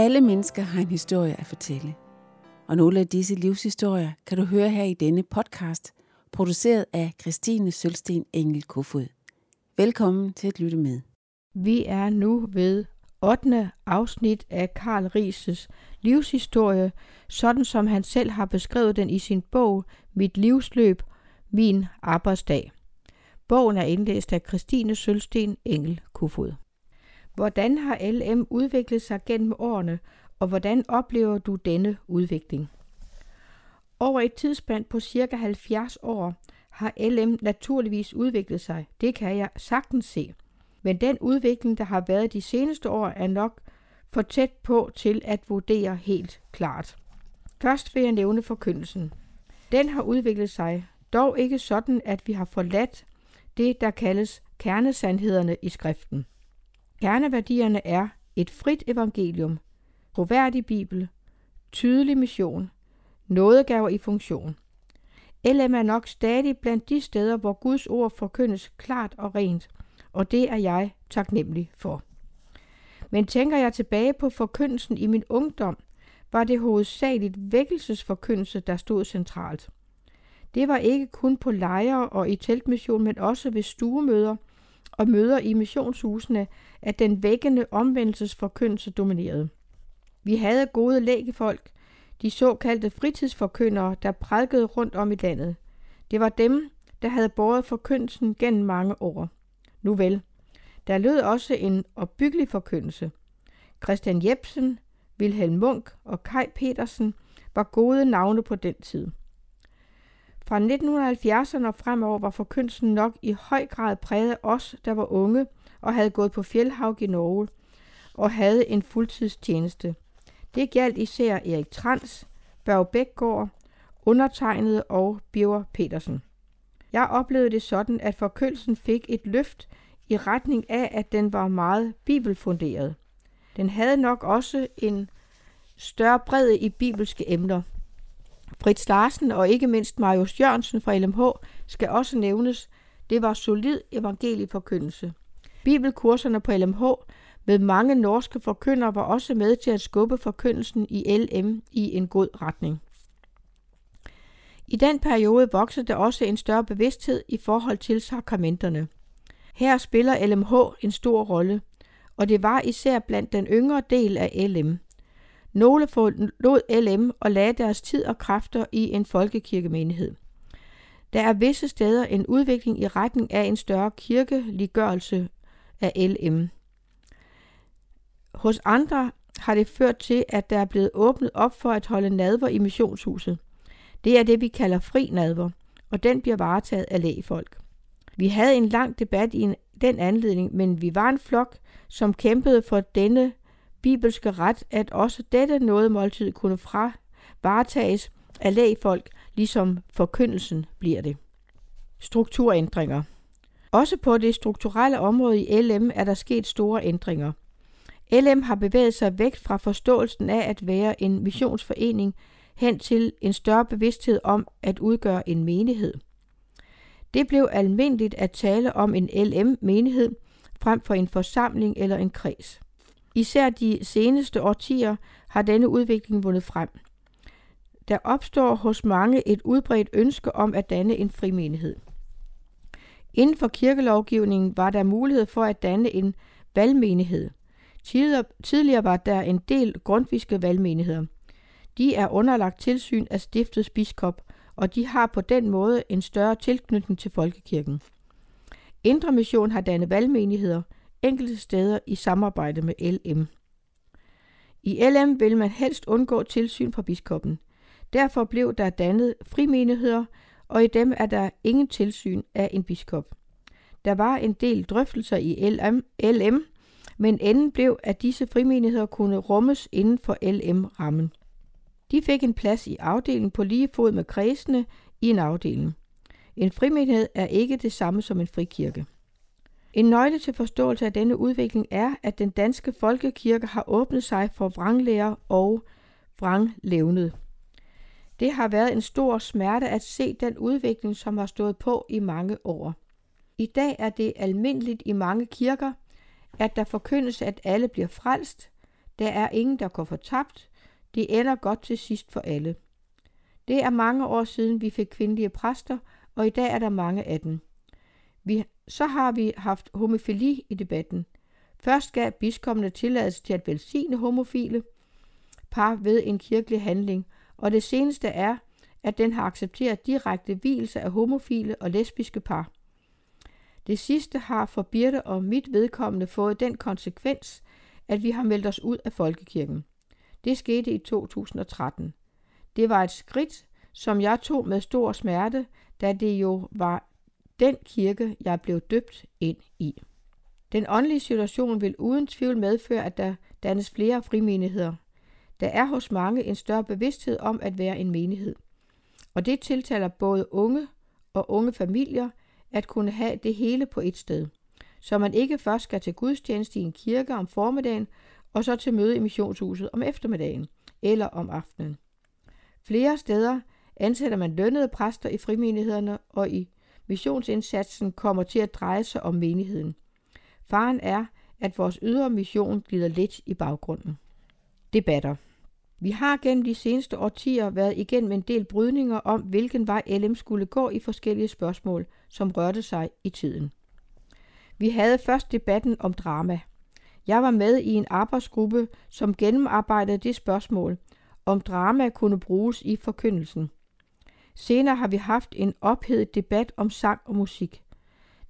Alle mennesker har en historie at fortælle. Og nogle af disse livshistorier kan du høre her i denne podcast, produceret af Christine Sølsten Engel Kofod. Velkommen til at lytte med. Vi er nu ved 8. afsnit af Karl Rises livshistorie, sådan som han selv har beskrevet den i sin bog Mit livsløb, min arbejdsdag. Bogen er indlæst af Christine Sølsten Engel Kofod. Hvordan har LM udviklet sig gennem årene, og hvordan oplever du denne udvikling? Over et tidsspand på cirka 70 år har LM naturligvis udviklet sig. Det kan jeg sagtens se. Men den udvikling, der har været de seneste år, er nok for tæt på til at vurdere helt klart. Først vil jeg nævne forkyndelsen. Den har udviklet sig, dog ikke sådan, at vi har forladt det, der kaldes kernesandhederne i skriften. Kerneværdierne er et frit evangelium, troværdig bibel, tydelig mission, nådegaver i funktion. LM er nok stadig blandt de steder, hvor Guds ord forkyndes klart og rent, og det er jeg taknemmelig for. Men tænker jeg tilbage på forkyndelsen i min ungdom, var det hovedsageligt vækkelsesforkyndelse, der stod centralt. Det var ikke kun på lejre og i teltmission, men også ved stuemøder og møder i missionshusene, at den vækkende omvendelsesforkyndelse dominerede. Vi havde gode lægefolk, de såkaldte fritidsforkyndere, der prædikede rundt om i landet. Det var dem, der havde båret forkyndelsen gennem mange år. Nu vel, der lød også en opbyggelig forkyndelse. Christian Jebsen, Wilhelm Munk og Kai Petersen var gode navne på den tid. Fra 1970'erne og fremover var forkyndelsen nok i høj grad præget af os, der var unge og havde gået på Fjellhaug i Norge og havde en fuldtidstjeneste. Det galt især Erik Trans, Børge Bækgaard, undertegnede og Birger Petersen. Jeg oplevede det sådan, at forkyndelsen fik et løft i retning af, at den var meget bibelfunderet. Den havde nok også en større bredde i bibelske emner. Fritz Larsen og ikke mindst Marius Jørgensen fra LMH skal også nævnes. Det var solid evangelieforkyndelse. Bibelkurserne på LMH med mange norske forkyndere var også med til at skubbe forkyndelsen i LM i en god retning. I den periode voksede der også en større bevidsthed i forhold til sakramenterne. Her spiller LMH en stor rolle, og det var især blandt den yngre del af LM. Nogle forlod LM og lagde deres tid og kræfter i en folkekirkemenighed. Der er visse steder en udvikling i retning af en større kirkeliggørelse af LM. Hos andre har det ført til, at der er blevet åbnet op for at holde nadver i missionshuset. Det er det, vi kalder fri nadver, og den bliver varetaget af lægefolk. Vi havde en lang debat i en, den anledning, men vi var en flok, som kæmpede for denne bibelske ret, at også dette nådemåltid kunne fra varetages af lægfolk, ligesom forkyndelsen bliver det. Strukturændringer Også på det strukturelle område i LM er der sket store ændringer. LM har bevæget sig væk fra forståelsen af at være en missionsforening hen til en større bevidsthed om at udgøre en menighed. Det blev almindeligt at tale om en LM-menighed frem for en forsamling eller en kreds. Især de seneste årtier har denne udvikling vundet frem. Der opstår hos mange et udbredt ønske om at danne en frimenighed. Inden for kirkelovgivningen var der mulighed for at danne en valgmenighed. Tidligere var der en del grundviske valgmenigheder. De er underlagt tilsyn af stiftets biskop, og de har på den måde en større tilknytning til folkekirken. Indre Mission har dannet valgmenigheder enkelte steder i samarbejde med LM. I LM vil man helst undgå tilsyn fra biskoppen. Derfor blev der dannet frimenigheder, og i dem er der ingen tilsyn af en biskop. Der var en del drøftelser i LM, LM men enden blev, at disse frimenigheder kunne rummes inden for LM-rammen. De fik en plads i afdelingen på lige fod med kredsene i en afdeling. En frimenighed er ikke det samme som en frikirke. En nøgle til forståelse af denne udvikling er, at den danske folkekirke har åbnet sig for vranglærer og vranglevnet. Det har været en stor smerte at se den udvikling, som har stået på i mange år. I dag er det almindeligt i mange kirker, at der forkyndes, at alle bliver frelst, Der er ingen, der går fortabt. Det ender godt til sidst for alle. Det er mange år siden, vi fik kvindelige præster, og i dag er der mange af dem. Vi, så har vi haft homofili i debatten. Først gav biskopperne tilladelse til at velsigne homofile par ved en kirkelig handling, og det seneste er, at den har accepteret direkte hvilelse af homofile og lesbiske par. Det sidste har for Birte og mit vedkommende fået den konsekvens, at vi har meldt os ud af folkekirken. Det skete i 2013. Det var et skridt, som jeg tog med stor smerte, da det jo var den kirke, jeg blev døbt ind i. Den åndelige situation vil uden tvivl medføre, at der dannes flere frimenigheder. Der er hos mange en større bevidsthed om at være en menighed. Og det tiltaler både unge og unge familier at kunne have det hele på et sted. Så man ikke først skal til gudstjeneste i en kirke om formiddagen, og så til møde i missionshuset om eftermiddagen eller om aftenen. Flere steder ansætter man lønnede præster i frimenighederne, og i missionsindsatsen kommer til at dreje sig om menigheden. Faren er, at vores ydre mission glider lidt i baggrunden. Debatter Vi har gennem de seneste årtier været igennem en del brydninger om, hvilken vej LM skulle gå i forskellige spørgsmål, som rørte sig i tiden. Vi havde først debatten om drama. Jeg var med i en arbejdsgruppe, som gennemarbejdede det spørgsmål, om drama kunne bruges i forkyndelsen. Senere har vi haft en ophedet debat om sang og musik.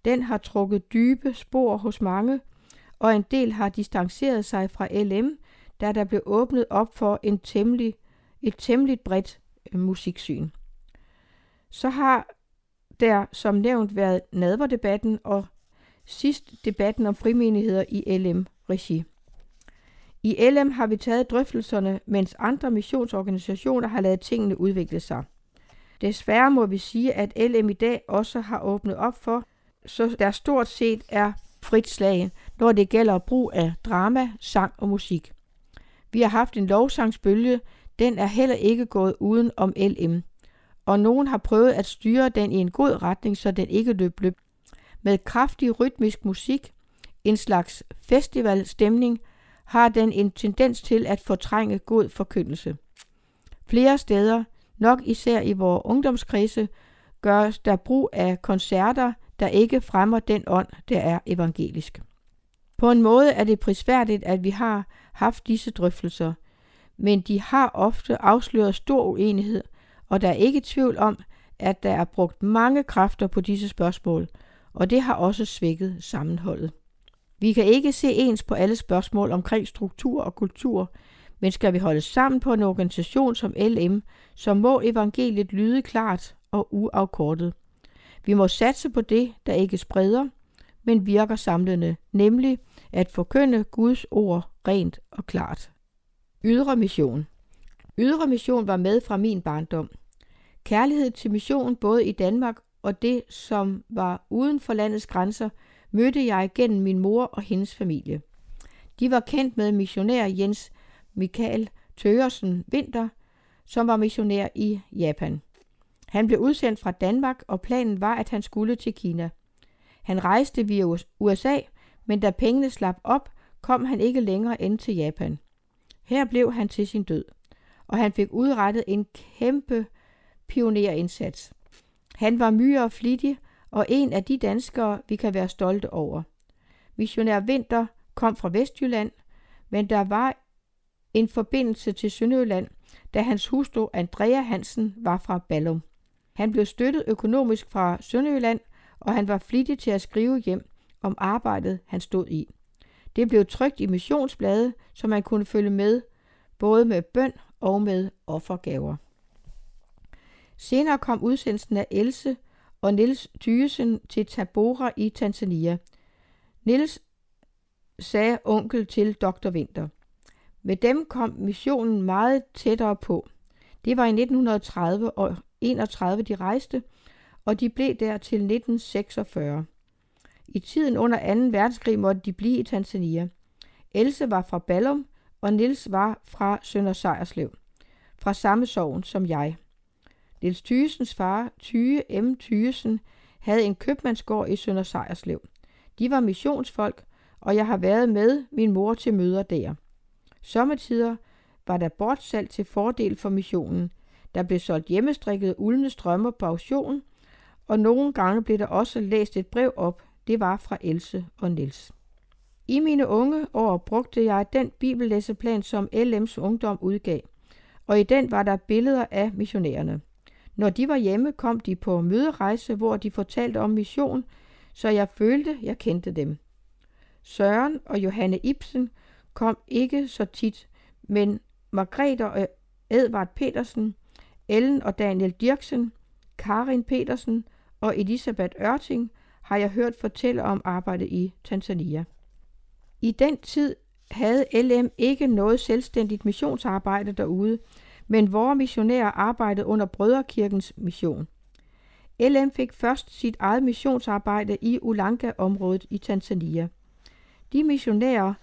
Den har trukket dybe spor hos mange, og en del har distanceret sig fra LM, da der blev åbnet op for en temmelig, et temmelig bredt øh, musiksyn. Så har der som nævnt været nadverdebatten og sidst debatten om frimenigheder i LM-regi. I LM har vi taget drøftelserne, mens andre missionsorganisationer har lavet tingene udvikle sig. Desværre må vi sige, at LM i dag også har åbnet op for, så der stort set er frit slag, når det gælder brug af drama, sang og musik. Vi har haft en lovsangsbølge, den er heller ikke gået uden om LM, og nogen har prøvet at styre den i en god retning, så den ikke løb løb. Med kraftig rytmisk musik, en slags festivalstemning, har den en tendens til at fortrænge god forkyndelse. Flere steder, nok især i vores ungdomskredse, gøres der brug af koncerter, der ikke fremmer den ånd, der er evangelisk. På en måde er det prisværdigt, at vi har haft disse drøftelser, men de har ofte afsløret stor uenighed, og der er ikke tvivl om, at der er brugt mange kræfter på disse spørgsmål, og det har også svækket sammenholdet. Vi kan ikke se ens på alle spørgsmål omkring struktur og kultur, men skal vi holde sammen på en organisation som LM, så må evangeliet lyde klart og uafkortet. Vi må satse på det, der ikke spreder, men virker samlende, nemlig at forkynde Guds ord rent og klart. Ydre mission. Ydre mission var med fra min barndom. Kærlighed til mission både i Danmark og det, som var uden for landets grænser, mødte jeg gennem min mor og hendes familie. De var kendt med missionær Jens Michael Tøgersen Winter, som var missionær i Japan. Han blev udsendt fra Danmark, og planen var, at han skulle til Kina. Han rejste via USA, men da pengene slap op, kom han ikke længere end til Japan. Her blev han til sin død, og han fik udrettet en kæmpe pionerindsats. Han var myre og flittig, og en af de danskere, vi kan være stolte over. Missionær Vinter kom fra Vestjylland, men der var en forbindelse til Sønderjylland, da hans hustru Andrea Hansen var fra Ballum. Han blev støttet økonomisk fra Sønderjylland, og han var flittig til at skrive hjem om arbejdet, han stod i. Det blev trygt i missionsbladet, så man kunne følge med, både med bøn og med offergaver. Senere kom udsendelsen af Else og Nils Thyesen til Tabora i Tanzania. Nils sagde onkel til Dr. Winter. Med dem kom missionen meget tættere på. Det var i 1930 og 31, de rejste, og de blev der til 1946. I tiden under 2. verdenskrig måtte de blive i Tanzania. Else var fra Ballum, og Nils var fra Sønder Sejerslev, fra samme sovn som jeg. Nils Thyesens far, Thyge M. Thyesen, havde en købmandsgård i Sønder Sejerslev. De var missionsfolk, og jeg har været med min mor til møder der. Sommetider var der bortsalg til fordel for missionen. Der blev solgt hjemmestrikkede uldne strømmer på auktion, og nogle gange blev der også læst et brev op. Det var fra Else og Niels. I mine unge år brugte jeg den bibellæseplan, som LM's Ungdom udgav, og i den var der billeder af missionærerne. Når de var hjemme, kom de på møderejse, hvor de fortalte om mission, så jeg følte, jeg kendte dem. Søren og Johanne Ibsen kom ikke så tit, men Margrethe og Edvard Petersen, Ellen og Daniel Dirksen, Karin Petersen og Elisabeth Ørting har jeg hørt fortælle om arbejdet i Tanzania. I den tid havde LM ikke noget selvstændigt missionsarbejde derude, men vores missionærer arbejdede under Brødrekirkens mission. LM fik først sit eget missionsarbejde i Ulanga-området i Tanzania. De missionærer,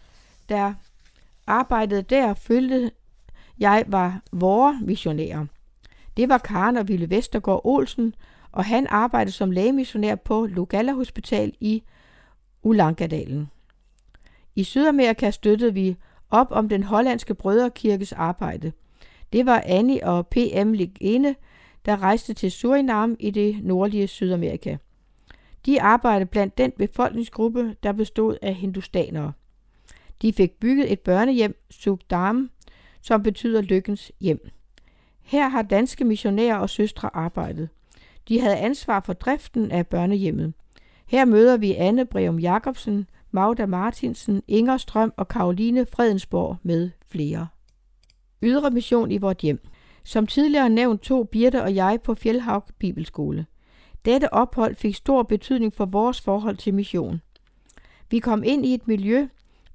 der arbejdede der, følte jeg var vores missionærer. Det var Karen og Ville Vestergaard Olsen, og han arbejdede som lægemissionær på Lugalla Hospital i Ulangadalen. I Sydamerika støttede vi op om den hollandske brødrekirkes arbejde. Det var Annie og P.M. Ligene, der rejste til Surinam i det nordlige Sydamerika. De arbejdede blandt den befolkningsgruppe, der bestod af hindustanere. De fik bygget et børnehjem, Sugdam, som betyder lykkens hjem. Her har danske missionærer og søstre arbejdet. De havde ansvar for driften af børnehjemmet. Her møder vi Anne Breum Jacobsen, Magda Martinsen, Inger Strøm og Karoline Fredensborg med flere. Ydre mission i vort hjem. Som tidligere nævnt tog Birte og jeg på Fjellhavg Bibelskole. Dette ophold fik stor betydning for vores forhold til mission. Vi kom ind i et miljø,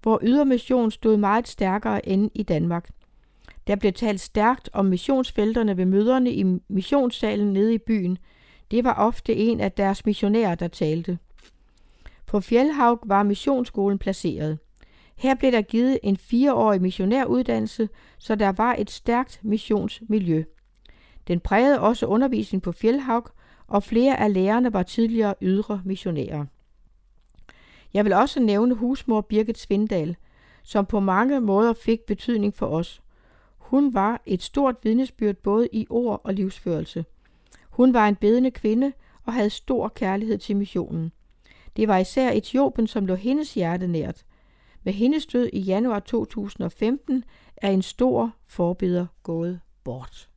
hvor ydermission stod meget stærkere end i Danmark. Der blev talt stærkt om missionsfelterne ved møderne i missionssalen nede i byen. Det var ofte en af deres missionærer, der talte. På Fjellhavg var missionsskolen placeret. Her blev der givet en fireårig missionæruddannelse, så der var et stærkt missionsmiljø. Den prægede også undervisning på Fjellhavg, og flere af lærerne var tidligere ydre missionærer. Jeg vil også nævne husmor Birgit Svindal, som på mange måder fik betydning for os. Hun var et stort vidnesbyrd både i ord og livsførelse. Hun var en bedende kvinde og havde stor kærlighed til missionen. Det var især Etiopien, som lå hendes hjerte nært. Med hendes død i januar 2015 er en stor forbeder gået bort.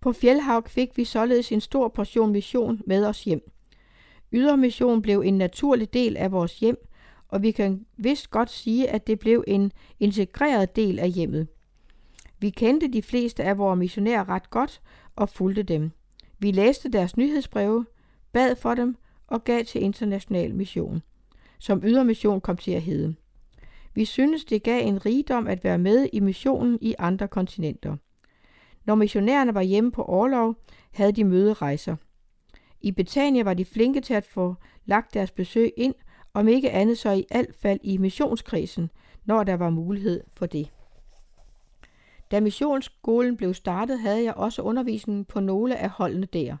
På Fjellhavn fik vi således en stor portion mission med os hjem. Ydermission blev en naturlig del af vores hjem, og vi kan vist godt sige, at det blev en integreret del af hjemmet. Vi kendte de fleste af vores missionærer ret godt og fulgte dem. Vi læste deres nyhedsbreve, bad for dem og gav til international mission, som ydermission kom til at hedde. Vi synes, det gav en rigdom at være med i missionen i andre kontinenter. Når missionærerne var hjemme på årlov, havde de møderejser. I Betania var de flinke til at få lagt deres besøg ind, om ikke andet så i alt fald i missionskredsen, når der var mulighed for det. Da missionsskolen blev startet, havde jeg også undervisning på nogle af holdene der.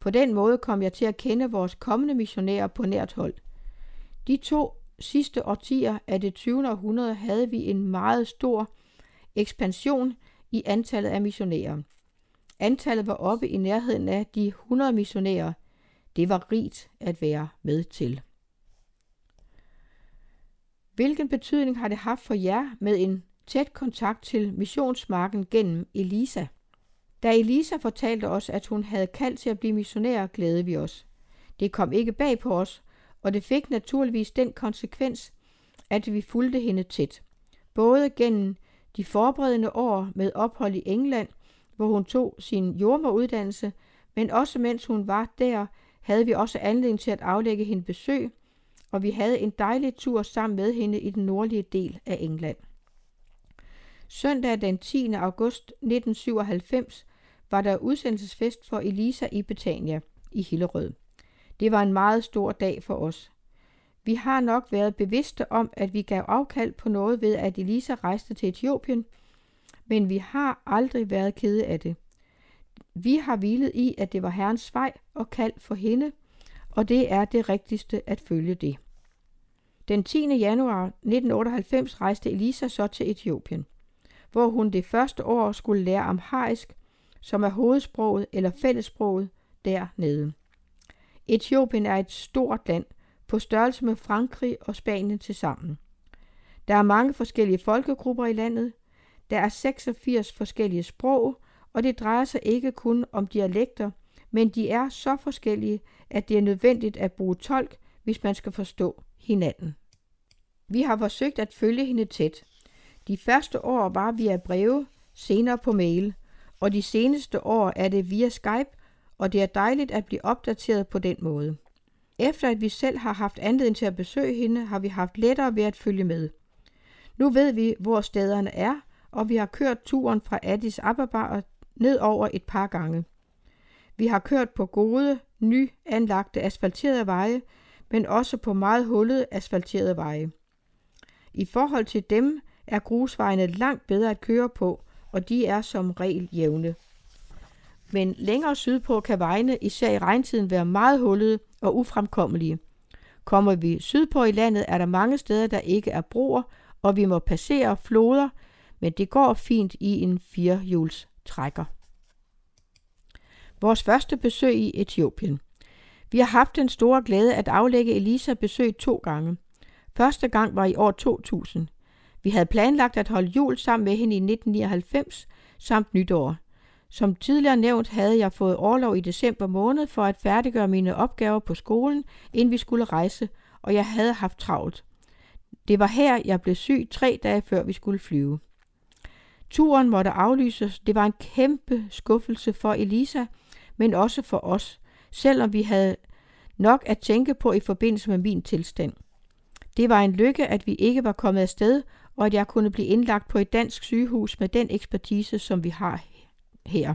På den måde kom jeg til at kende vores kommende missionærer på nært hold. De to sidste årtier af det 20. århundrede havde vi en meget stor ekspansion i antallet af missionærer. Antallet var oppe i nærheden af de 100 missionærer. Det var rigt at være med til. Hvilken betydning har det haft for jer med en tæt kontakt til missionsmarken gennem Elisa? Da Elisa fortalte os, at hun havde kaldt til at blive missionær, glædede vi os. Det kom ikke bag på os, og det fik naturligvis den konsekvens, at vi fulgte hende tæt. Både gennem de forberedende år med ophold i England, hvor hun tog sin jordmoruddannelse, men også mens hun var der, havde vi også anledning til at aflægge hende besøg, og vi havde en dejlig tur sammen med hende i den nordlige del af England. Søndag den 10. august 1997 var der udsendelsesfest for Elisa i Betania i Hillerød. Det var en meget stor dag for os. Vi har nok været bevidste om, at vi gav afkald på noget ved, at Elisa rejste til Etiopien, men vi har aldrig været kede af det. Vi har hvilet i, at det var Herrens vej og kald for hende, og det er det rigtigste at følge det. Den 10. januar 1998 rejste Elisa så til Etiopien. hvor hun det første år skulle lære amharisk, som er hovedsproget eller fællessproget dernede. Etiopien er et stort land, på størrelse med Frankrig og Spanien til sammen. Der er mange forskellige folkegrupper i landet. Der er 86 forskellige sprog, og det drejer sig ikke kun om dialekter, men de er så forskellige, at det er nødvendigt at bruge tolk, hvis man skal forstå hinanden. Vi har forsøgt at følge hende tæt. De første år var via breve, senere på mail, og de seneste år er det via Skype, og det er dejligt at blive opdateret på den måde. Efter at vi selv har haft anledning til at besøge hende, har vi haft lettere ved at følge med. Nu ved vi, hvor stederne er, og vi har kørt turen fra Addis Ababa og ned over et par gange. Vi har kørt på gode, nyanlagte asfalterede veje, men også på meget hullede asfalterede veje. I forhold til dem er grusvejene langt bedre at køre på, og de er som regel jævne. Men længere sydpå kan vejene, især i regntiden, være meget hullede og ufremkommelige. Kommer vi sydpå i landet, er der mange steder, der ikke er broer, og vi må passere floder, men det går fint i en firehjuls trækker. Vores første besøg i Etiopien. Vi har haft den store glæde at aflægge Elisa besøg to gange. Første gang var i år 2000. Vi havde planlagt at holde jul sammen med hende i 1999 samt nytår. Som tidligere nævnt havde jeg fået overlov i december måned for at færdiggøre mine opgaver på skolen, inden vi skulle rejse, og jeg havde haft travlt. Det var her, jeg blev syg tre dage før vi skulle flyve. Turen måtte aflyses. Det var en kæmpe skuffelse for Elisa, men også for os, selvom vi havde nok at tænke på i forbindelse med min tilstand. Det var en lykke, at vi ikke var kommet afsted, og at jeg kunne blive indlagt på et dansk sygehus med den ekspertise, som vi har her.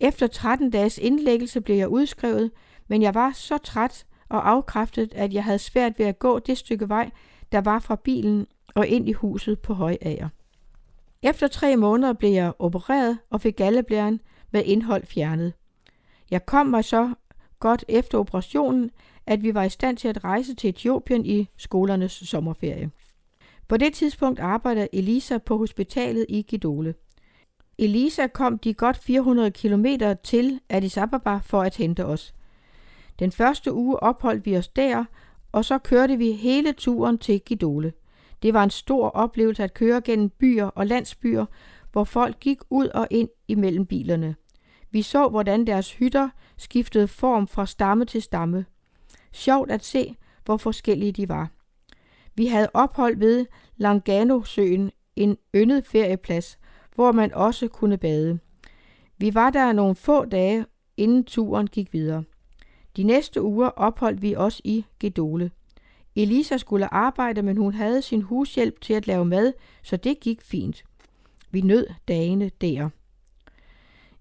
Efter 13 dages indlæggelse blev jeg udskrevet, men jeg var så træt og afkræftet, at jeg havde svært ved at gå det stykke vej, der var fra bilen og ind i huset på Højager. Efter tre måneder blev jeg opereret og fik galleblæren med indhold fjernet. Jeg kom mig så godt efter operationen, at vi var i stand til at rejse til Etiopien i skolernes sommerferie. På det tidspunkt arbejdede Elisa på hospitalet i Gidole. Elisa kom de godt 400 km til Addis Ababa for at hente os. Den første uge opholdt vi os der, og så kørte vi hele turen til Gidole. Det var en stor oplevelse at køre gennem byer og landsbyer, hvor folk gik ud og ind imellem bilerne. Vi så, hvordan deres hytter skiftede form fra stamme til stamme. Sjovt at se, hvor forskellige de var. Vi havde ophold ved Langano-søen, en yndet ferieplads, hvor man også kunne bade. Vi var der nogle få dage, inden turen gik videre. De næste uger opholdt vi os i Gedole. Elisa skulle arbejde, men hun havde sin hushjælp til at lave mad, så det gik fint. Vi nød dagene der.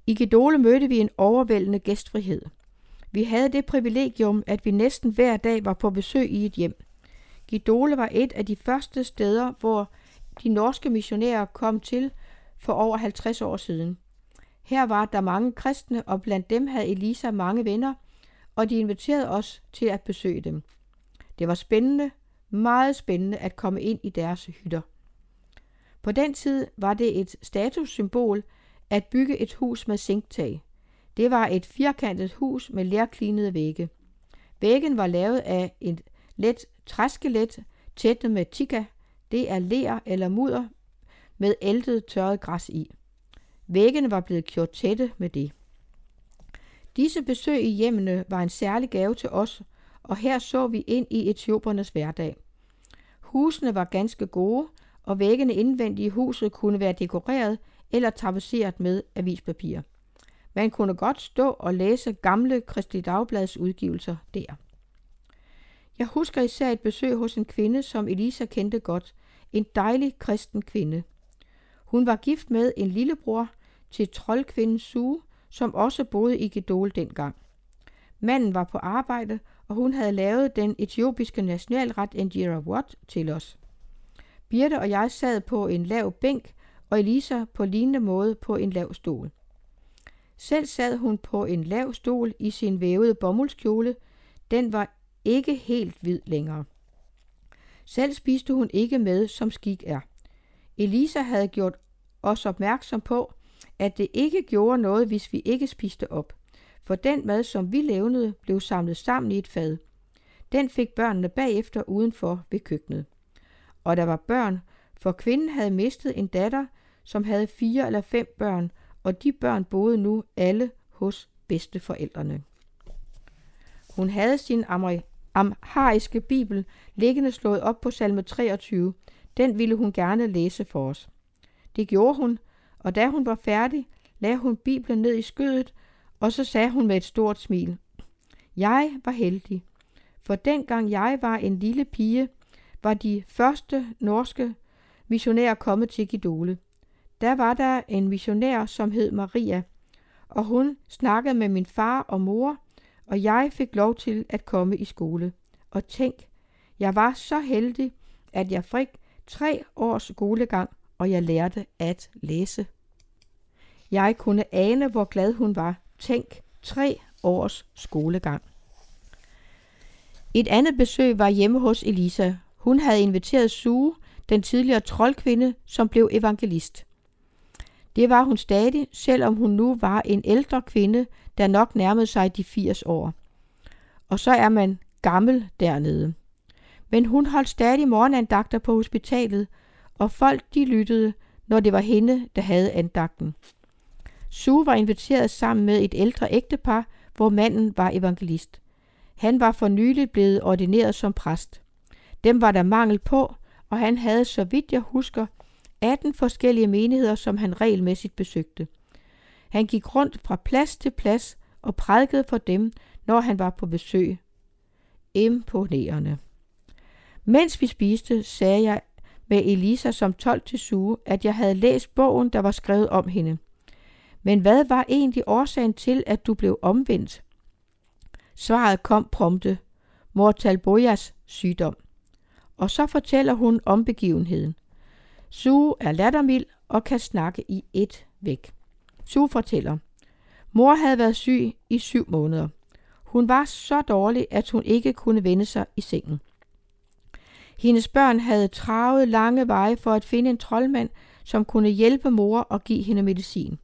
I Gedole mødte vi en overvældende gæstfrihed. Vi havde det privilegium, at vi næsten hver dag var på besøg i et hjem. Gidole var et af de første steder, hvor de norske missionærer kom til for over 50 år siden. Her var der mange kristne, og blandt dem havde Elisa mange venner, og de inviterede os til at besøge dem. Det var spændende, meget spændende at komme ind i deres hytter. På den tid var det et statussymbol at bygge et hus med zinktag. Det var et firkantet hus med lærklinede vægge. Væggen var lavet af et let træskelet tætnet med tika. Det er ler eller mudder med æltet tørret græs i. Væggene var blevet gjort tætte med det. Disse besøg i hjemmene var en særlig gave til os, og her så vi ind i etiopernes hverdag. Husene var ganske gode, og væggene indvendigt i huset kunne være dekoreret eller tapetseret med avispapir. Man kunne godt stå og læse gamle Kristi Dagblads udgivelser der. Jeg husker især et besøg hos en kvinde, som Elisa kendte godt. En dejlig kristen kvinde. Hun var gift med en lillebror til troldkvinden Sue, som også boede i Gedol dengang. Manden var på arbejde, og hun havde lavet den etiopiske nationalret Injera Wat til os. Birte og jeg sad på en lav bænk, og Elisa på lignende måde på en lav stol. Selv sad hun på en lav stol i sin vævede bomuldskjole. Den var ikke helt hvid længere. Selv spiste hun ikke med, som skik er. Elisa havde gjort os opmærksom på, at det ikke gjorde noget, hvis vi ikke spiste op. For den mad, som vi levnede, blev samlet sammen i et fad. Den fik børnene bagefter udenfor ved køkkenet. Og der var børn, for kvinden havde mistet en datter, som havde fire eller fem børn, og de børn boede nu alle hos bedsteforældrene. Hun havde sin amhariske bibel liggende slået op på salme 23. Den ville hun gerne læse for os. Det gjorde hun, og da hun var færdig, lagde hun bibelen ned i skødet, og så sagde hun med et stort smil, Jeg var heldig, for dengang jeg var en lille pige, var de første norske missionærer kommet til Gidole. Der var der en missionær, som hed Maria, og hun snakkede med min far og mor, og jeg fik lov til at komme i skole. Og tænk, jeg var så heldig, at jeg fik tre års skolegang, og jeg lærte at læse. Jeg kunne ane, hvor glad hun var. Tænk, tre års skolegang. Et andet besøg var hjemme hos Elisa. Hun havde inviteret Sue, den tidligere troldkvinde, som blev evangelist. Det var hun stadig, selvom hun nu var en ældre kvinde, der nok nærmede sig de 80 år. Og så er man gammel dernede. Men hun holdt stadig morgenandagter på hospitalet, og folk de lyttede, når det var hende, der havde andagten. Sue var inviteret sammen med et ældre ægtepar, hvor manden var evangelist. Han var for nylig blevet ordineret som præst. Dem var der mangel på, og han havde, så vidt jeg husker, 18 forskellige menigheder, som han regelmæssigt besøgte. Han gik rundt fra plads til plads og prædikede for dem, når han var på besøg. Imponerende. Mens vi spiste, sagde jeg med Elisa som 12 til suge, at jeg havde læst bogen, der var skrevet om hende. Men hvad var egentlig årsagen til, at du blev omvendt? Svaret kom prompte. Mortal Bojas sygdom. Og så fortæller hun om begivenheden. Sue er lattermild og kan snakke i et væk. Sue fortæller. Mor havde været syg i syv måneder. Hun var så dårlig, at hun ikke kunne vende sig i sengen. Hendes børn havde travet lange veje for at finde en troldmand, som kunne hjælpe mor og give hende medicin.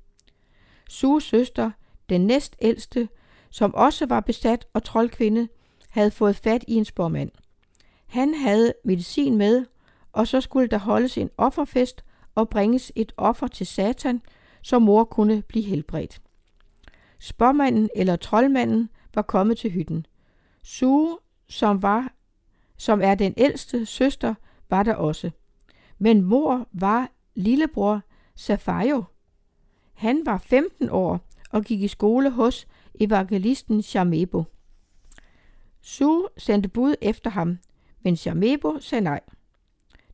Sues søster, den næstældste, som også var besat og troldkvinde, havde fået fat i en spormand. Han havde medicin med, og så skulle der holdes en offerfest og bringes et offer til Satan, så mor kunne blive helbredt. Spormanden eller troldmanden var kommet til hytten. Sue, som var som er den ældste søster, var der også. Men mor var lillebror Safayo. Han var 15 år og gik i skole hos evangelisten Shamebo. Su sendte bud efter ham, men Shamebo sagde nej.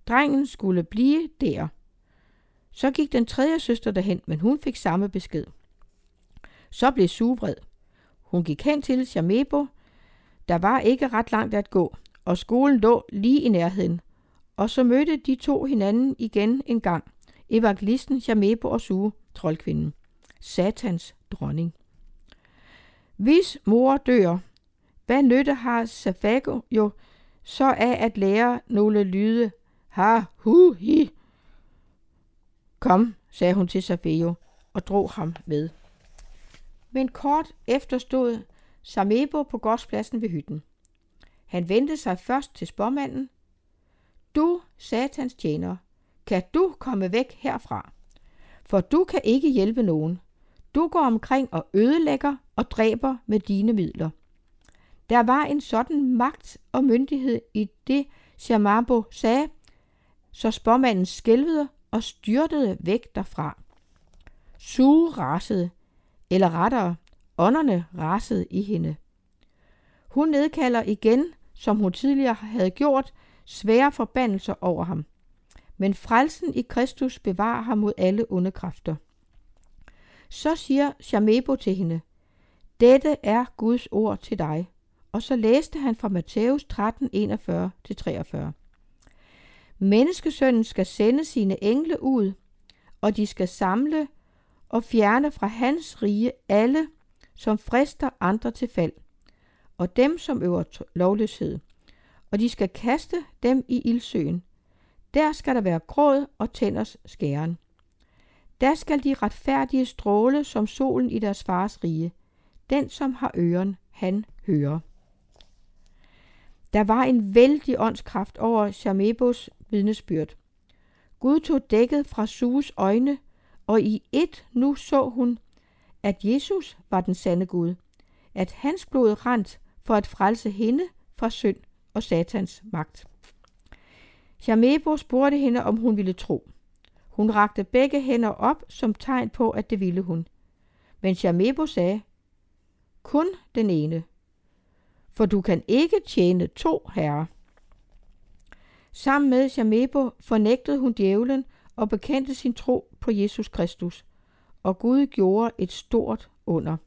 Drengen skulle blive der. Så gik den tredje søster derhen, men hun fik samme besked. Så blev suvred. Hun gik hen til Jamebo. Der var ikke ret langt at gå, og skolen lå lige i nærheden. Og så mødte de to hinanden igen en gang. Evangelisten Jamebo og Su, troldkvinden. Satans dronning. Hvis mor dør, hvad nytte har Safago jo så af at lære nogle lyde? Ha, hu, hi. Kom, sagde hun til Safeo og drog ham med. Men kort efter stod Samebo på gårdspladsen ved hytten. Han vendte sig først til spormanden. Du, satans tjener, kan du komme væk herfra? For du kan ikke hjælpe nogen. Du går omkring og ødelægger og dræber med dine midler. Der var en sådan magt og myndighed i det, Shamabo sagde, så spormanden skælvede og styrtede væk derfra. Sue rasede, eller rettere, ånderne rasede i hende. Hun nedkalder igen som hun tidligere havde gjort, svære forbandelser over ham. Men frelsen i Kristus bevarer ham mod alle onde kræfter. Så siger Shamebo til hende, dette er Guds ord til dig. Og så læste han fra Matthæus 13, 41-43. Menneskesønnen skal sende sine engle ud, og de skal samle og fjerne fra hans rige alle, som frister andre til fald og dem, som øver lovløshed, og de skal kaste dem i ildsøen. Der skal der være gråd og tænders skæren. Der skal de retfærdige stråle som solen i deres fars rige. Den, som har øren, han hører. Der var en vældig åndskraft over Shamebos vidnesbyrd. Gud tog dækket fra Sues øjne, og i et nu så hun, at Jesus var den sande Gud, at hans blod rent for at frelse hende fra synd og satans magt. Jamebo spurgte hende, om hun ville tro. Hun rakte begge hænder op som tegn på, at det ville hun. Men Jamebo sagde, kun den ene, for du kan ikke tjene to herrer. Sammen med Shamebo fornægtede hun djævlen og bekendte sin tro på Jesus Kristus, og Gud gjorde et stort under.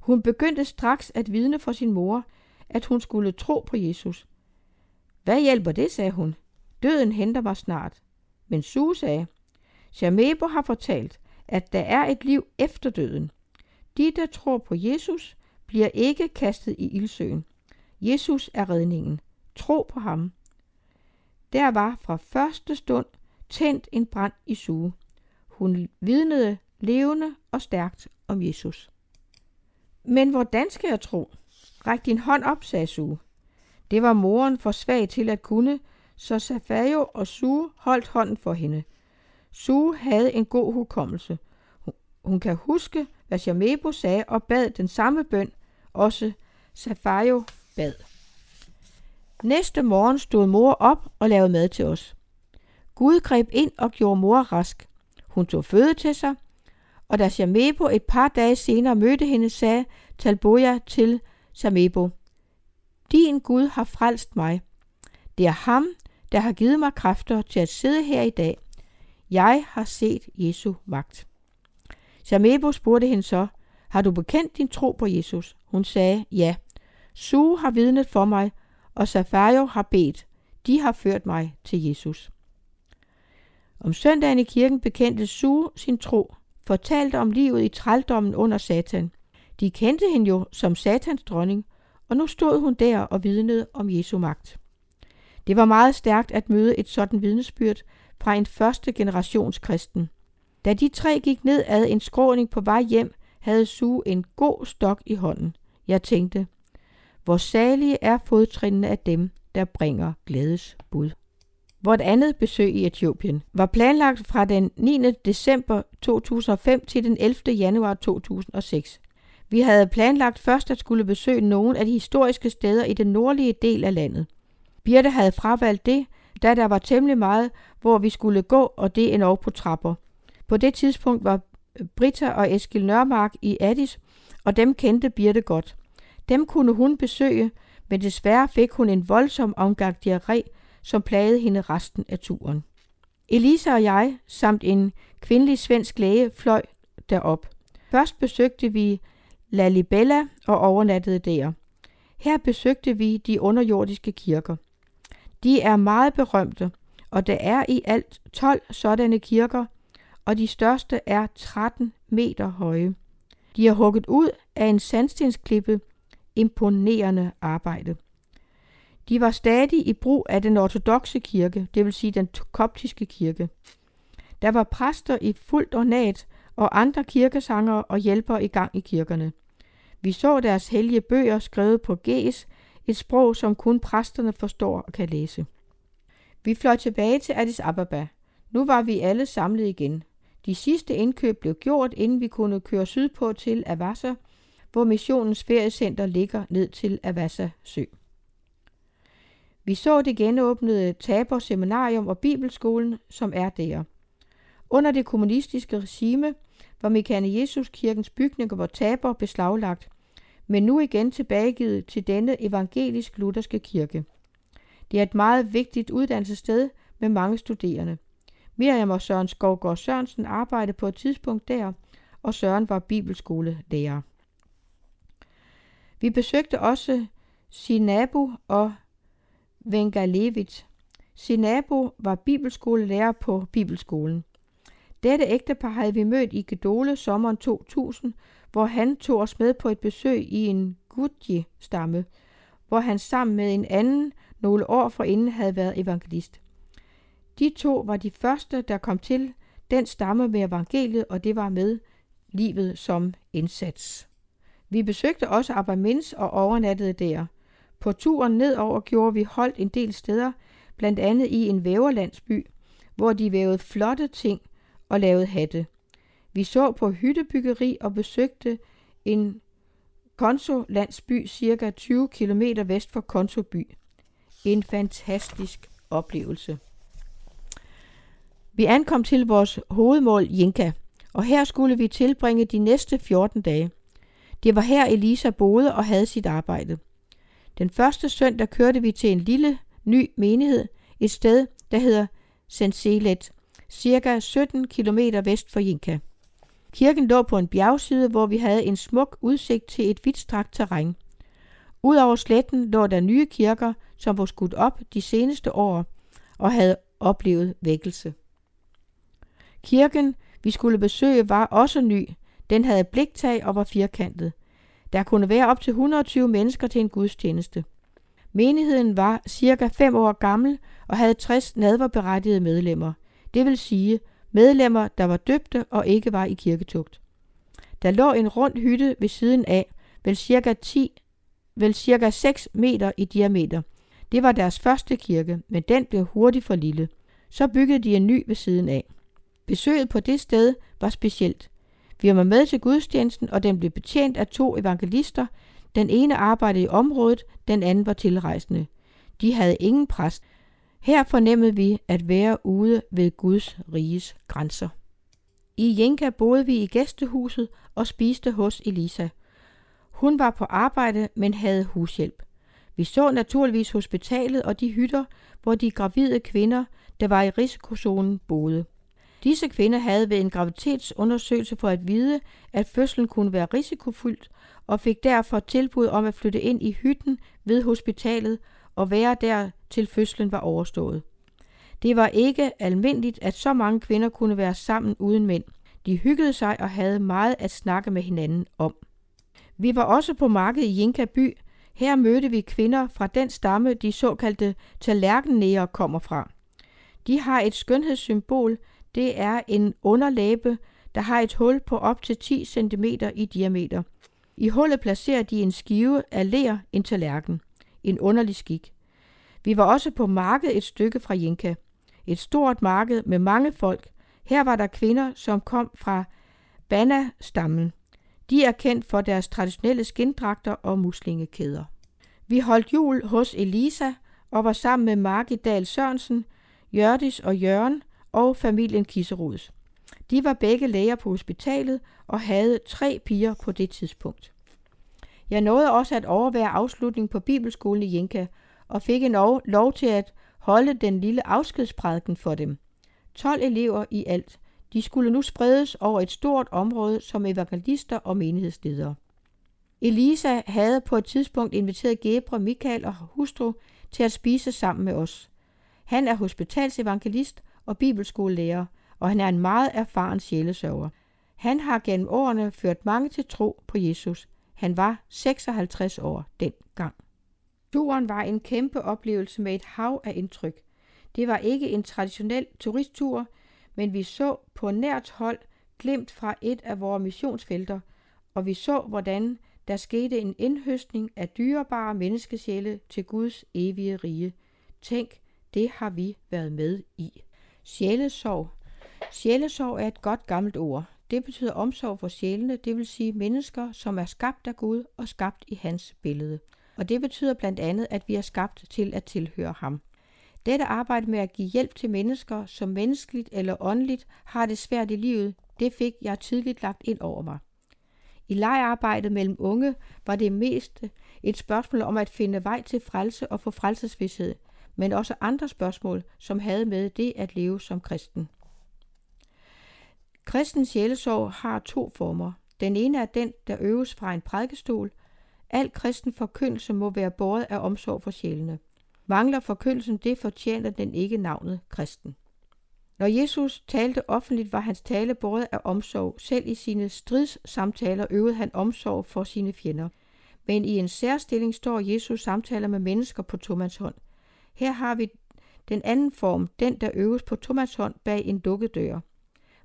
Hun begyndte straks at vidne for sin mor, at hun skulle tro på Jesus. Hvad hjælper det, sagde hun. Døden henter mig snart. Men Sue sagde, Shamebo har fortalt, at der er et liv efter døden. De, der tror på Jesus, bliver ikke kastet i ildsøen. Jesus er redningen. Tro på ham. Der var fra første stund tændt en brand i Sue. Hun vidnede levende og stærkt om Jesus. Men hvordan skal jeg tro? Ræk din hånd op, sagde Sue. Det var moren for svag til at kunne, så Safayo og Sue holdt hånden for hende. Sue havde en god hukommelse. Hun, kan huske, hvad Shamebo sagde og bad den samme bøn, også Safayo bad. Næste morgen stod mor op og lavede mad til os. Gud greb ind og gjorde mor rask. Hun tog føde til sig, og da Shamebo et par dage senere mødte hende, sagde Talboja til Shamebo, Din Gud har frelst mig. Det er ham, der har givet mig kræfter til at sidde her i dag. Jeg har set Jesu magt. Shamebo spurgte hende så, har du bekendt din tro på Jesus? Hun sagde, ja. Su har vidnet for mig, og Safario har bedt. De har ført mig til Jesus. Om søndagen i kirken bekendte Su sin tro, fortalte om livet i trældommen under Satan. De kendte hende jo som Satans dronning, og nu stod hun der og vidnede om Jesu magt. Det var meget stærkt at møde et sådan vidnesbyrd fra en første generations kristen. Da de tre gik ned ad en skråning på vej hjem, havde Su en god stok i hånden. Jeg tænkte, hvor salige er fodtrinene af dem, der bringer glædes bud. Vort andet besøg i Etiopien var planlagt fra den 9. december 2005 til den 11. januar 2006. Vi havde planlagt først at skulle besøge nogle af de historiske steder i den nordlige del af landet. Birte havde fravalgt det, da der var temmelig meget, hvor vi skulle gå, og det endnu på trapper. På det tidspunkt var Britta og Eskil Nørmark i Addis, og dem kendte Birte godt. Dem kunne hun besøge, men desværre fik hun en voldsom omgang diarré, som plagede hende resten af turen. Elisa og jeg, samt en kvindelig svensk læge, fløj derop. Først besøgte vi Lalibella og overnattede der. Her besøgte vi de underjordiske kirker. De er meget berømte, og der er i alt 12 sådanne kirker, og de største er 13 meter høje. De er hugget ud af en sandstensklippe. Imponerende arbejde. De var stadig i brug af den ortodoxe kirke, det vil sige den koptiske kirke. Der var præster i fuldt ornat og andre kirkesanger og hjælpere i gang i kirkerne. Vi så deres hellige bøger skrevet på gæs, et sprog, som kun præsterne forstår og kan læse. Vi fløj tilbage til Addis Ababa. Nu var vi alle samlet igen. De sidste indkøb blev gjort, inden vi kunne køre sydpå til Avassa, hvor missionens feriecenter ligger ned til Avassa sø. Vi så det genåbnede Tabor Seminarium og Bibelskolen, som er der. Under det kommunistiske regime var Mekane Jesus kirkens bygninger hvor Tabor beslaglagt, men nu igen tilbagegivet til denne evangelisk-lutherske kirke. Det er et meget vigtigt uddannelsessted med mange studerende. Miriam og Søren Skovgaard Sørensen arbejdede på et tidspunkt der, og Søren var bibelskolelærer. Vi besøgte også Sinabo og Vengalevit. Sinabo var bibelskolelærer på bibelskolen. Dette ægtepar havde vi mødt i Gedole sommeren 2000, hvor han tog os med på et besøg i en Gudji-stamme, hvor han sammen med en anden nogle år forinden havde været evangelist. De to var de første, der kom til Den stamme med evangeliet, og det var med livet som indsats. Vi besøgte også Abermins og overnattede der. På turen nedover gjorde vi holdt en del steder, blandt andet i en væverlandsby, hvor de vævede flotte ting og lavede hatte. Vi så på hyttebyggeri og besøgte en konsolandsby cirka 20 km vest for Konsoby. En fantastisk oplevelse. Vi ankom til vores hovedmål Jinka, og her skulle vi tilbringe de næste 14 dage. Det var her Elisa boede og havde sit arbejde. Den første søndag kørte vi til en lille, ny menighed, et sted, der hedder Senselet, cirka 17 km vest for Jinka. Kirken lå på en bjergside, hvor vi havde en smuk udsigt til et vidtstrakt terræn. Udover sletten lå der nye kirker, som var skudt op de seneste år og havde oplevet vækkelse. Kirken, vi skulle besøge, var også ny. Den havde bliktag og var firkantet. Der kunne være op til 120 mennesker til en gudstjeneste. Menigheden var cirka 5 år gammel og havde 60 nadverberettigede medlemmer. Det vil sige medlemmer, der var døbte og ikke var i kirketugt. Der lå en rund hytte ved siden af, vel cirka 10, vel cirka 6 meter i diameter. Det var deres første kirke, men den blev hurtigt for lille. Så byggede de en ny ved siden af. Besøget på det sted var specielt. Vi var med til gudstjenesten, og den blev betjent af to evangelister. Den ene arbejdede i området, den anden var tilrejsende. De havde ingen præst. Her fornemmede vi at være ude ved Guds riges grænser. I Jenka boede vi i gæstehuset og spiste hos Elisa. Hun var på arbejde, men havde hushjælp. Vi så naturligvis hospitalet og de hytter, hvor de gravide kvinder, der var i risikozonen, boede. Disse kvinder havde ved en graviditetsundersøgelse for at vide, at fødslen kunne være risikofyldt, og fik derfor tilbud om at flytte ind i hytten ved hospitalet og være der til fødslen var overstået. Det var ikke almindeligt, at så mange kvinder kunne være sammen uden mænd. De hyggede sig og havde meget at snakke med hinanden om. Vi var også på markedet i Jinka by. Her mødte vi kvinder fra den stamme, de såkaldte tallerkennæger kommer fra. De har et skønhedssymbol, det er en underlæbe, der har et hul på op til 10 cm i diameter. I hullet placerer de en skive af ler, en tallerken. En underlig skik. Vi var også på marked et stykke fra Jinka. Et stort marked med mange folk. Her var der kvinder, som kom fra Bana-stammen. De er kendt for deres traditionelle skinddragter og muslingekæder. Vi holdt jul hos Elisa og var sammen med Margit Dahl Sørensen, Jørdis og Jørgen og familien Kisserods. De var begge læger på hospitalet og havde tre piger på det tidspunkt. Jeg nåede også at overvære afslutningen på Bibelskolen i Jenka og fik en lov, til at holde den lille afskedsprædiken for dem. 12 elever i alt. De skulle nu spredes over et stort område som evangelister og menighedsledere. Elisa havde på et tidspunkt inviteret Gebre, Michael og hustru til at spise sammen med os. Han er hospitalsevangelist og bibelskolelærer, og han er en meget erfaren sjælesørger. Han har gennem årene ført mange til tro på Jesus. Han var 56 år dengang. Turen var en kæmpe oplevelse med et hav af indtryk. Det var ikke en traditionel turisttur, men vi så på nært hold glimt fra et af vores missionsfelter, og vi så, hvordan der skete en indhøstning af dyrebare menneskesjæle til Guds evige rige. Tænk, det har vi været med i. Sjælesorg. Sjælesorg er et godt gammelt ord. Det betyder omsorg for sjælene, det vil sige mennesker, som er skabt af Gud og skabt i hans billede. Og det betyder blandt andet, at vi er skabt til at tilhøre ham. Dette arbejde med at give hjælp til mennesker, som menneskeligt eller åndeligt har det svært i livet, det fik jeg tidligt lagt ind over mig. I lejarbejdet mellem unge var det mest et spørgsmål om at finde vej til frelse og få frelsesvidshed, men også andre spørgsmål, som havde med det at leve som kristen. Kristens sjælesorg har to former. Den ene er den, der øves fra en prædikestol. Al kristen forkyndelse må være båret af omsorg for sjælene. Mangler forkyndelsen det, fortjener den ikke navnet kristen. Når Jesus talte offentligt, var hans tale båret af omsorg. Selv i sine stridssamtaler øvede han omsorg for sine fjender. Men i en særstilling står Jesus samtaler med mennesker på Thomas hånd. Her har vi den anden form, den der øves på Thomas bag en lukket dør.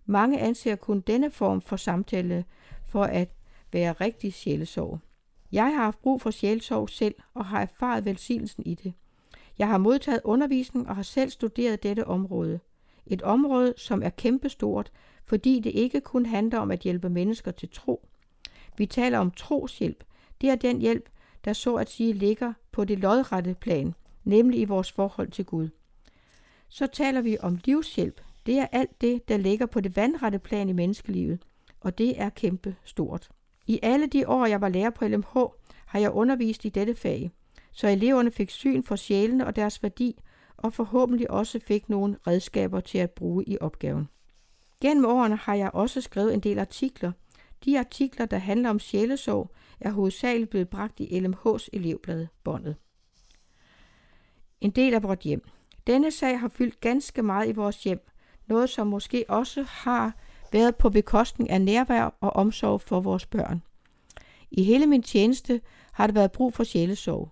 Mange anser kun denne form for samtale for at være rigtig sjælesorg. Jeg har haft brug for sjælesorg selv og har erfaret velsignelsen i det. Jeg har modtaget undervisning og har selv studeret dette område. Et område, som er kæmpestort, fordi det ikke kun handler om at hjælpe mennesker til tro. Vi taler om troshjælp. Det er den hjælp, der så at sige ligger på det lodrette plan, nemlig i vores forhold til Gud. Så taler vi om livshjælp. Det er alt det, der ligger på det vandrette plan i menneskelivet, og det er kæmpe stort. I alle de år, jeg var lærer på LMH, har jeg undervist i dette fag, så eleverne fik syn for sjælene og deres værdi, og forhåbentlig også fik nogle redskaber til at bruge i opgaven. Gennem årene har jeg også skrevet en del artikler. De artikler, der handler om sjælesorg, er hovedsageligt blevet bragt i LMH's elevblad Båndet. En del af vores hjem. Denne sag har fyldt ganske meget i vores hjem, noget som måske også har været på bekostning af nærvær og omsorg for vores børn. I hele min tjeneste har der været brug for sjælesorg.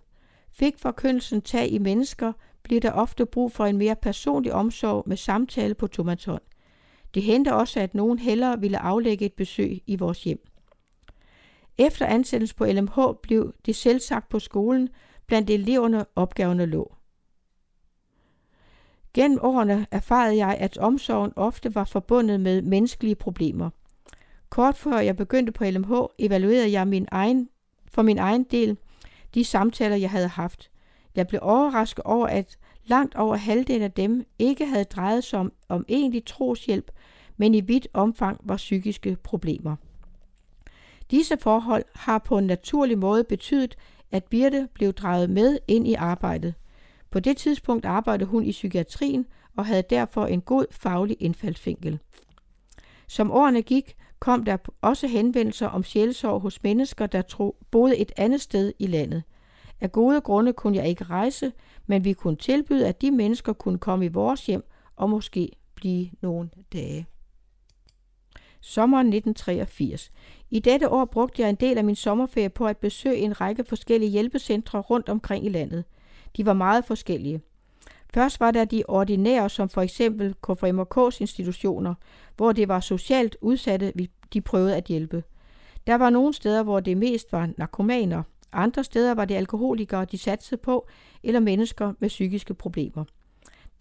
Fik forkyndelsen tag i mennesker, bliver der ofte brug for en mere personlig omsorg med samtale på tomaton. Det henter også, at nogen hellere ville aflægge et besøg i vores hjem. Efter ansættelsen på LMH blev det selvsagt på skolen blandt eleverne opgaverne lå. Gennem årene erfarede jeg, at omsorgen ofte var forbundet med menneskelige problemer. Kort før jeg begyndte på LMH, evaluerede jeg min egen, for min egen del de samtaler, jeg havde haft. Jeg blev overrasket over, at langt over halvdelen af dem ikke havde drejet sig om, om egentlig troshjælp, men i vidt omfang var psykiske problemer. Disse forhold har på en naturlig måde betydet, at Birte blev draget med ind i arbejdet. På det tidspunkt arbejdede hun i psykiatrien og havde derfor en god faglig indfaldsvinkel. Som årene gik, kom der også henvendelser om sjælsorg hos mennesker, der tro, boede et andet sted i landet. Af gode grunde kunne jeg ikke rejse, men vi kunne tilbyde, at de mennesker kunne komme i vores hjem og måske blive nogle dage. Sommeren 1983. I dette år brugte jeg en del af min sommerferie på at besøge en række forskellige hjælpecentre rundt omkring i landet. De var meget forskellige. Først var der de ordinære, som for eksempel KFMK's institutioner, hvor det var socialt udsatte, de prøvede at hjælpe. Der var nogle steder, hvor det mest var narkomaner. Andre steder var det alkoholikere, de satsede på, eller mennesker med psykiske problemer.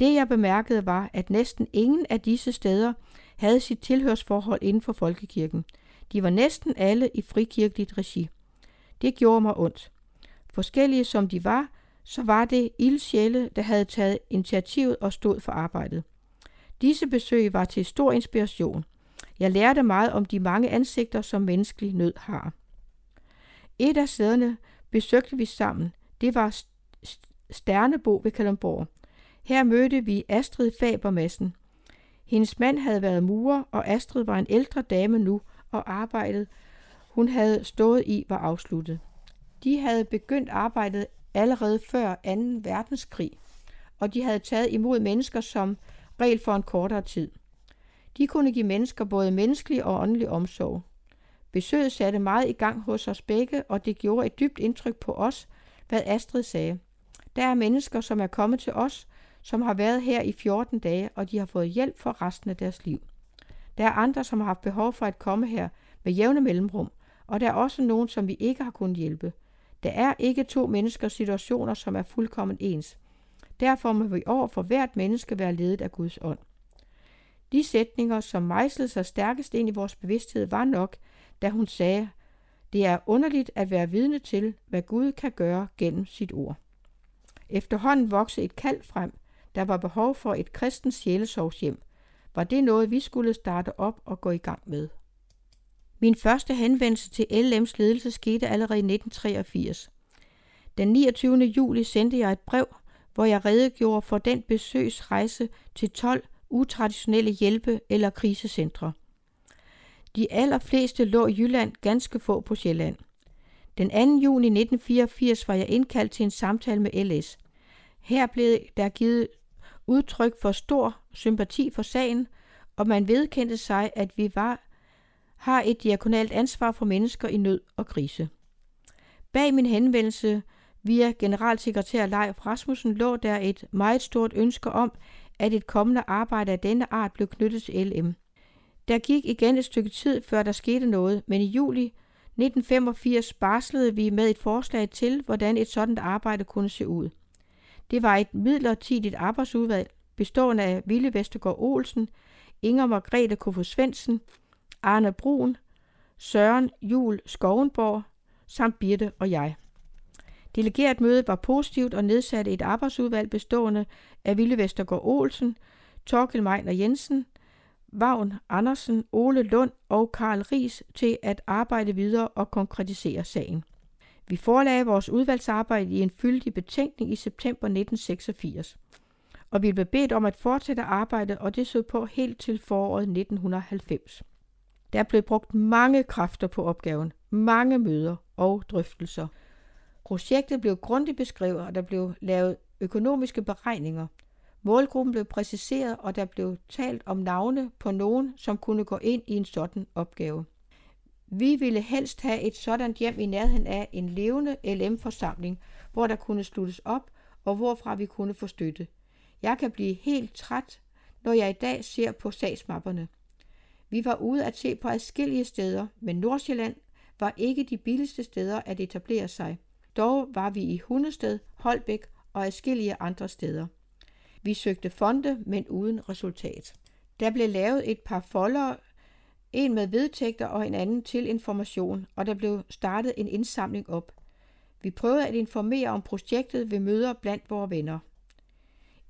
Det jeg bemærkede var, at næsten ingen af disse steder havde sit tilhørsforhold inden for folkekirken. De var næsten alle i frikirkeligt regi. Det gjorde mig ondt. Forskellige som de var, så var det ildsjæle, der havde taget initiativet og stod for arbejdet. Disse besøg var til stor inspiration. Jeg lærte meget om de mange ansigter, som menneskelig nød har. Et af sæderne besøgte vi sammen. Det var Sternebo ved Kalundborg. Her mødte vi Astrid Fabermassen. Hendes mand havde været murer, og Astrid var en ældre dame nu, og arbejdet, hun havde stået i, var afsluttet. De havde begyndt arbejdet allerede før 2. verdenskrig, og de havde taget imod mennesker som regel for en kortere tid. De kunne give mennesker både menneskelig og åndelig omsorg. Besøget satte meget i gang hos os begge, og det gjorde et dybt indtryk på os, hvad Astrid sagde. Der er mennesker, som er kommet til os, som har været her i 14 dage, og de har fået hjælp for resten af deres liv. Der er andre, som har haft behov for at komme her med jævne mellemrum, og der er også nogen, som vi ikke har kunnet hjælpe. Der er ikke to menneskers situationer, som er fuldkommen ens. Derfor må vi over for hvert menneske være ledet af Guds ånd. De sætninger, som mejslede sig stærkest ind i vores bevidsthed, var nok, da hun sagde, det er underligt at være vidne til, hvad Gud kan gøre gennem sit ord. Efterhånden voksede et kald frem, der var behov for et kristens sjælesovshjem. Var det noget, vi skulle starte op og gå i gang med? Min første henvendelse til LM's ledelse skete allerede i 1983. Den 29. juli sendte jeg et brev, hvor jeg redegjorde for den besøgsrejse til 12 utraditionelle hjælpe- eller krisecentre. De allerfleste lå i Jylland, ganske få på Sjælland. Den 2. juni 1984 var jeg indkaldt til en samtale med LS. Her blev der givet udtryk for stor sympati for sagen, og man vedkendte sig, at vi var, har et diakonalt ansvar for mennesker i nød og krise. Bag min henvendelse via generalsekretær Leif Rasmussen lå der et meget stort ønske om, at et kommende arbejde af denne art blev knyttet til LM. Der gik igen et stykke tid, før der skete noget, men i juli 1985 barslede vi med et forslag til, hvordan et sådan arbejde kunne se ud. Det var et midlertidigt arbejdsudvalg, bestående af Ville Vestergaard Olsen, Inger Margrethe Kofod Svendsen, Arne Brun, Søren Jul Skovenborg samt Birte og jeg. Delegeret var positivt og nedsatte et arbejdsudvalg bestående af Ville Vestergaard Olsen, Torkel Meiner Jensen, Vagn Andersen, Ole Lund og Karl Ries til at arbejde videre og konkretisere sagen. Vi forelagde vores udvalgsarbejde i en fyldig betænkning i september 1986, og vi blev bedt om at fortsætte arbejdet, og det så på helt til foråret 1990. Der blev brugt mange kræfter på opgaven, mange møder og drøftelser. Projektet blev grundigt beskrevet, og der blev lavet økonomiske beregninger. Målgruppen blev præciseret, og der blev talt om navne på nogen, som kunne gå ind i en sådan opgave. Vi ville helst have et sådan hjem i nærheden af en levende LM-forsamling, hvor der kunne sluttes op, og hvorfra vi kunne få støtte. Jeg kan blive helt træt, når jeg i dag ser på sagsmapperne. Vi var ude at se på adskillige steder, men Nordsjælland var ikke de billigste steder at etablere sig. Dog var vi i Hundested, Holbæk og adskillige andre steder. Vi søgte fonde, men uden resultat. Der blev lavet et par folder, en med vedtægter og en anden til information, og der blev startet en indsamling op. Vi prøvede at informere om projektet ved møder blandt vores venner.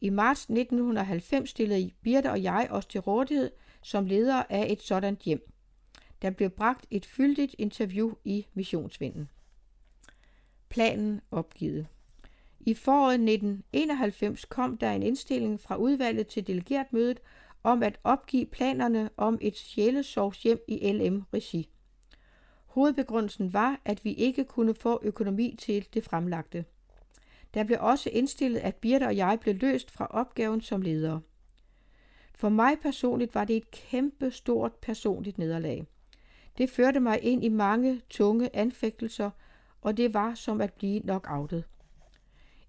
I marts 1990 stillede Birte og jeg os til rådighed som leder af et sådan hjem. Der blev bragt et fyldigt interview i Missionsvinden. Planen opgivet. I foråret 1991 kom der en indstilling fra udvalget til delegeretmødet om at opgive planerne om et sjælesorgshjem i LM-regi. Hovedbegrundelsen var, at vi ikke kunne få økonomi til det fremlagte. Der blev også indstillet, at Birte og jeg blev løst fra opgaven som ledere. For mig personligt var det et kæmpe stort personligt nederlag. Det førte mig ind i mange tunge anfægtelser, og det var som at blive knockoutet.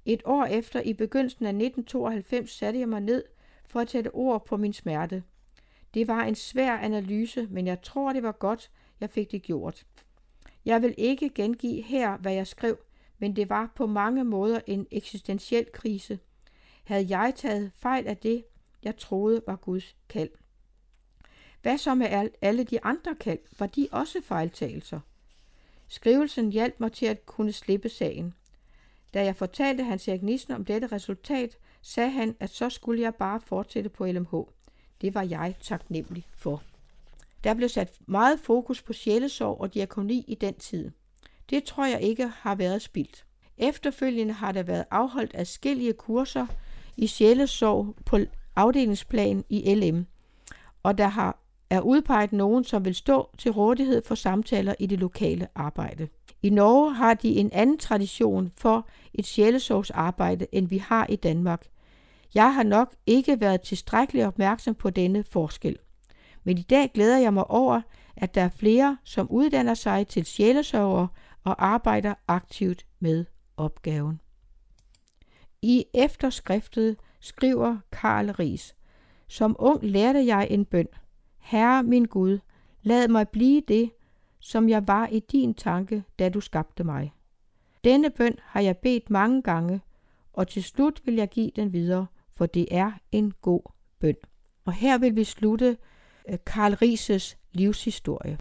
Et år efter, i begyndelsen af 1992, satte jeg mig ned for at sætte ord på min smerte. Det var en svær analyse, men jeg tror, det var godt, jeg fik det gjort. Jeg vil ikke gengive her, hvad jeg skrev, men det var på mange måder en eksistentiel krise. Havde jeg taget fejl af det, jeg troede var Guds kald? Hvad så med alle de andre kald? Var de også fejltagelser? Skrivelsen hjalp mig til at kunne slippe sagen. Da jeg fortalte Hans Erik Nissen om dette resultat, sagde han, at så skulle jeg bare fortsætte på LMH. Det var jeg taknemmelig for. Der blev sat meget fokus på sjælesorg og diakoni i den tid. Det tror jeg ikke har været spildt. Efterfølgende har der været afholdt adskillige kurser i sjælesorg på afdelingsplan i LM, og der har er udpeget nogen, som vil stå til rådighed for samtaler i det lokale arbejde. I Norge har de en anden tradition for et sjælesorgsarbejde, end vi har i Danmark. Jeg har nok ikke været tilstrækkeligt opmærksom på denne forskel. Men i dag glæder jeg mig over, at der er flere, som uddanner sig til sjælesorger og arbejder aktivt med opgaven. I efterskriftet skriver Karl Ries, Som ung lærte jeg en bøn. Herre min Gud, lad mig blive det, som jeg var i din tanke, da du skabte mig. Denne bøn har jeg bedt mange gange, og til slut vil jeg give den videre, for det er en god bøn. Og her vil vi slutte øh, Karl Rises livshistorie.